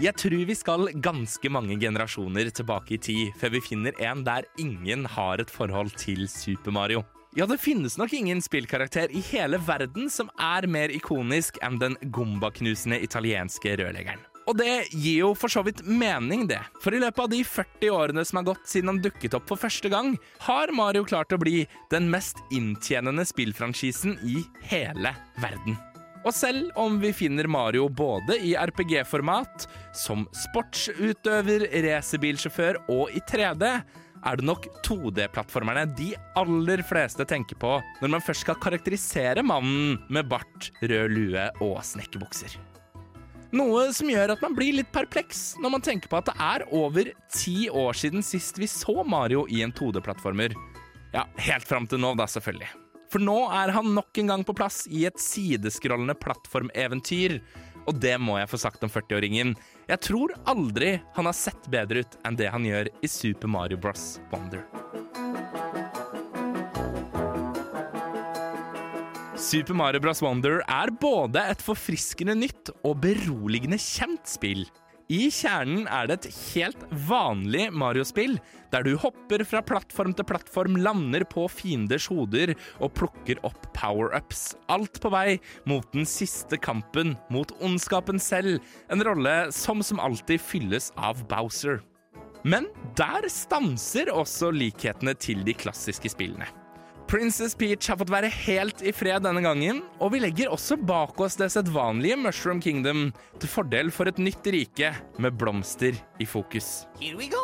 Jeg tror vi skal ganske mange generasjoner tilbake i tid før vi finner en der ingen har et forhold til Super Mario. Ja, det finnes nok ingen spillkarakter i hele verden som er mer ikonisk enn den gombaknusende italienske rørleggeren. Og det gir jo for så vidt mening, det. For i løpet av de 40 årene som har gått siden han dukket opp for første gang, har Mario klart å bli den mest inntjenende spillfranchisen i hele verden. Og selv om vi finner Mario både i RPG-format, som sportsutøver, racerbilsjåfør og i 3D, er det nok 2D-plattformerne de aller fleste tenker på når man først skal karakterisere mannen med bart, rød lue og snekkerbukser. Noe som gjør at man blir litt perpleks når man tenker på at det er over ti år siden sist vi så Mario i en 2D-plattformer. Ja, helt fram til nå, da, selvfølgelig. For nå er han nok en gang på plass i et sideskrollende plattformeventyr. Og det må jeg få sagt om 40-åringen. Jeg tror aldri han har sett bedre ut enn det han gjør i Super Mario Bros. Wonder. Super Mario Bros. Wonder er både et forfriskende nytt og beroligende kjent spill. I kjernen er det et helt vanlig Mario-spill, der du hopper fra plattform til plattform, lander på fienders hoder og plukker opp power-ups. Alt på vei mot den siste kampen mot ondskapen selv, en rolle som som alltid fylles av Bowser. Men der stanser også likhetene til de klassiske spillene. Princess Peach har fått være helt i fred denne gangen, og vi legger også bak oss det sedvanlige Mushroom Kingdom til fordel for et nytt rike med blomster i fokus. Here we go!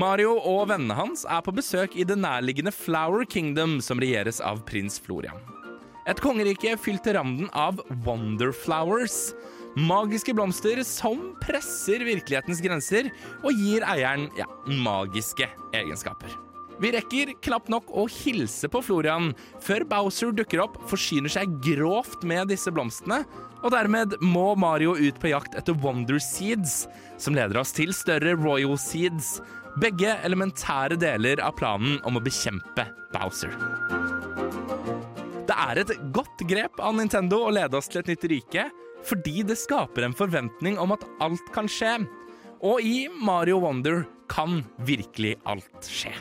Mario og vennene hans er på besøk i det nærliggende Flower Kingdom, som regjeres av prins Florian. Et kongerike fylt til randen av Wonderflowers. Magiske blomster som presser virkelighetens grenser og gir eieren ja, magiske egenskaper. Vi rekker knapt nok å hilse på Florian før Bowser dukker opp, forsyner seg grovt med disse blomstene, og dermed må Mario ut på jakt etter Wonder Seeds, som leder oss til større Royal Seeds, begge elementære deler av planen om å bekjempe Bowser. Det er et godt grep av Nintendo å lede oss til et nytt rike, fordi det skaper en forventning om at alt kan skje. Og i Mario Wonder kan virkelig alt skje.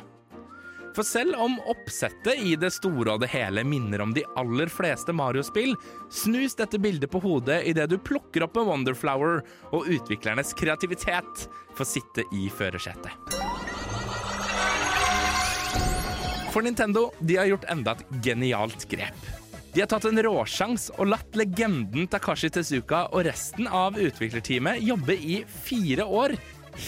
For selv om oppsettet i det store og det hele minner om de aller fleste Mario-spill, snus dette bildet på hodet idet du plukker opp en Wonderflower, og utviklernes kreativitet får sitte i førersetet. For Nintendo de har gjort enda et genialt grep. De har tatt en råsjans og latt legenden Takashi Tezuka og resten av utviklerteamet jobbe i fire år,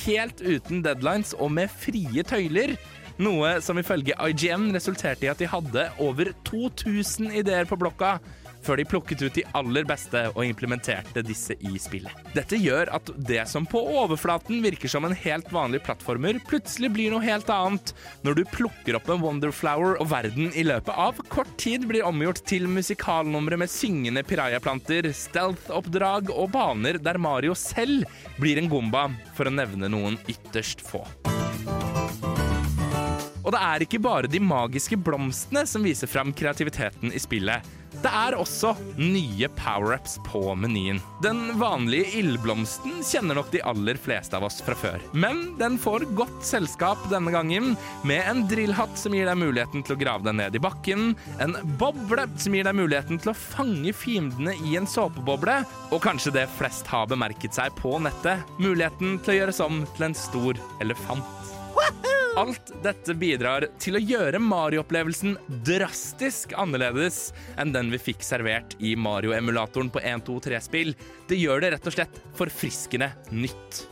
helt uten deadlines og med frie tøyler. Noe som ifølge IGN resulterte i at de hadde over 2000 ideer på blokka før de plukket ut de aller beste og implementerte disse i spillet. Dette gjør at det som på overflaten virker som en helt vanlig plattformer, plutselig blir noe helt annet når du plukker opp en Wonderflower og verden i løpet av kort tid blir omgjort til musikalnumre med syngende pirayaplanter, stealth-oppdrag og baner der Mario selv blir en gomba, for å nevne noen ytterst få. Og det er ikke bare de magiske blomstene som viser fram kreativiteten i spillet. Det er også nye power-ups på menyen. Den vanlige ildblomsten kjenner nok de aller fleste av oss fra før. Men den får godt selskap denne gangen, med en drillhatt som gir deg muligheten til å grave deg ned i bakken, en boble som gir deg muligheten til å fange fiendene i en såpeboble, og kanskje det flest har bemerket seg på nettet, muligheten til å gjøres om til en stor elefant. Alt dette bidrar til å gjøre Mario-opplevelsen drastisk annerledes enn den vi fikk servert i Mario-emulatoren på 1-2-3-spill. Det gjør det rett og slett forfriskende nytt.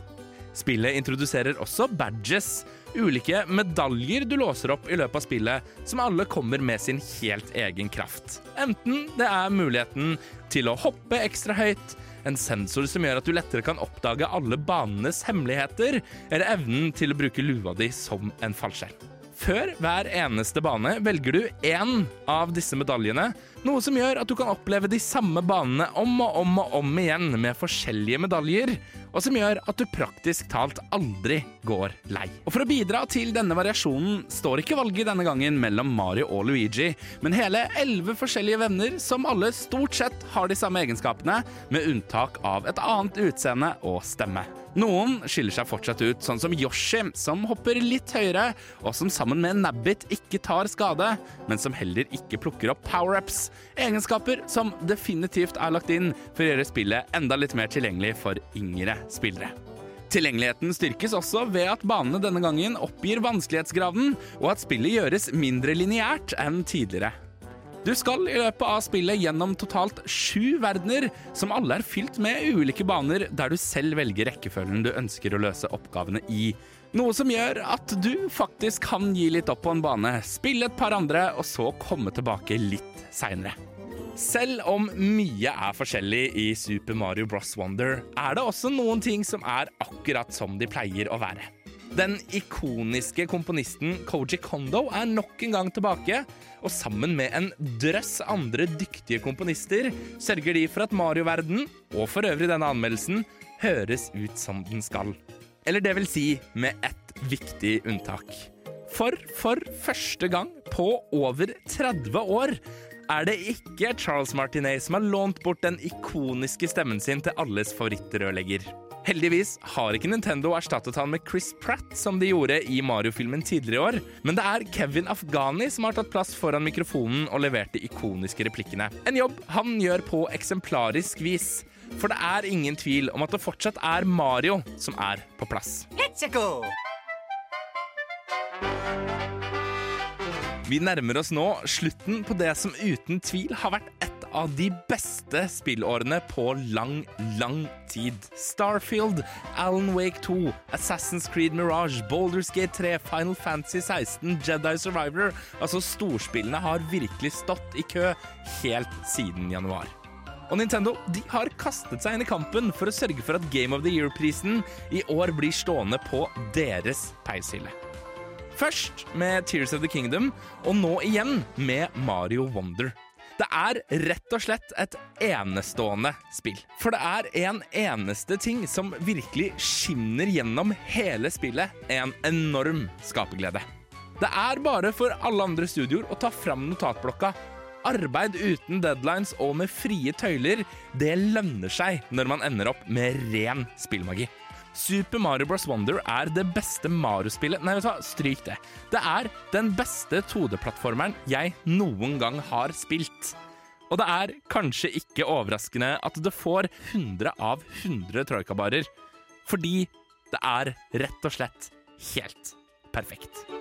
Spillet introduserer også badges, ulike medaljer du låser opp i løpet av spillet, som alle kommer med sin helt egen kraft. Enten det er muligheten til å hoppe ekstra høyt, en sensor som gjør at du lettere kan oppdage alle banenes hemmeligheter, eller evnen til å bruke lua di som en fallskjerm. Før hver eneste bane velger du én av disse medaljene, noe som gjør at du kan oppleve de samme banene om og om og om igjen med forskjellige medaljer. Og som gjør at du praktisk talt aldri går lei. Og For å bidra til denne variasjonen står ikke valget denne gangen mellom Mario og Luigi, men hele elleve forskjellige venner som alle stort sett har de samme egenskapene, med unntak av et annet utseende og stemme. Noen skiller seg fortsatt ut, sånn som Yoshi, som hopper litt høyere, og som sammen med Nabbit ikke tar skade, men som heller ikke plukker opp power-ups. Egenskaper som definitivt er lagt inn for å gjøre spillet enda litt mer tilgjengelig for yngre spillere. Tilgjengeligheten styrkes også ved at banene denne gangen oppgir vanskelighetsgraden, og at spillet gjøres mindre lineært enn tidligere. Du skal i løpet av spillet gjennom totalt sju verdener, som alle er fylt med ulike baner der du selv velger rekkefølgen du ønsker å løse oppgavene i. Noe som gjør at du faktisk kan gi litt opp på en bane, spille et par andre, og så komme tilbake litt seinere. Selv om mye er forskjellig i Super Mario Bros. Wonder, er det også noen ting som er akkurat som de pleier å være. Den ikoniske komponisten Koji Kondo er nok en gang tilbake, og sammen med en drøss andre dyktige komponister sørger de for at Mario-verden, og for øvrig denne anmeldelsen, høres ut som den skal. Eller det vil si med ett viktig unntak. For for første gang på over 30 år er det ikke Charles Martinet som har lånt bort den ikoniske stemmen sin til alles favorittrørlegger. Heldigvis har ikke Nintendo erstattet han med Chris Pratt, som de gjorde i Mario-filmen tidligere i år, men det er Kevin Afghani som har tatt plass foran mikrofonen og levert de ikoniske replikkene. En jobb han gjør på eksemplarisk vis. For det er ingen tvil om at det fortsatt er Mario som er på plass. Let's Vi nærmer oss nå slutten på det som uten tvil har vært et av de beste spillårene på lang, lang tid. Starfield, Alan Wake 2, Assassin's Creed Mirage, Boulders Gate 3, Final Fantasy 16, Jedi Survivor Altså, storspillene har virkelig stått i kø helt siden januar. Og Nintendo de har kastet seg inn i kampen for å sørge for at Game of the Year-prisen i år blir stående på deres peishylle. Først med Tears of the Kingdom, og nå igjen med Mario Wonder. Det er rett og slett et enestående spill. For det er en eneste ting som virkelig skinner gjennom hele spillet. En enorm skaperglede. Det er bare for alle andre studioer å ta fram notatblokka. Arbeid uten deadlines og med frie tøyler, det lønner seg når man ender opp med ren spillmagi. Super Mario Bros. Wonder er det beste Mario-spillet Nei, vet du hva, stryk det. Det er den beste 2D-plattformeren jeg noen gang har spilt. Og det er kanskje ikke overraskende at det får 100 av 100 troikabarer. Fordi det er rett og slett helt perfekt.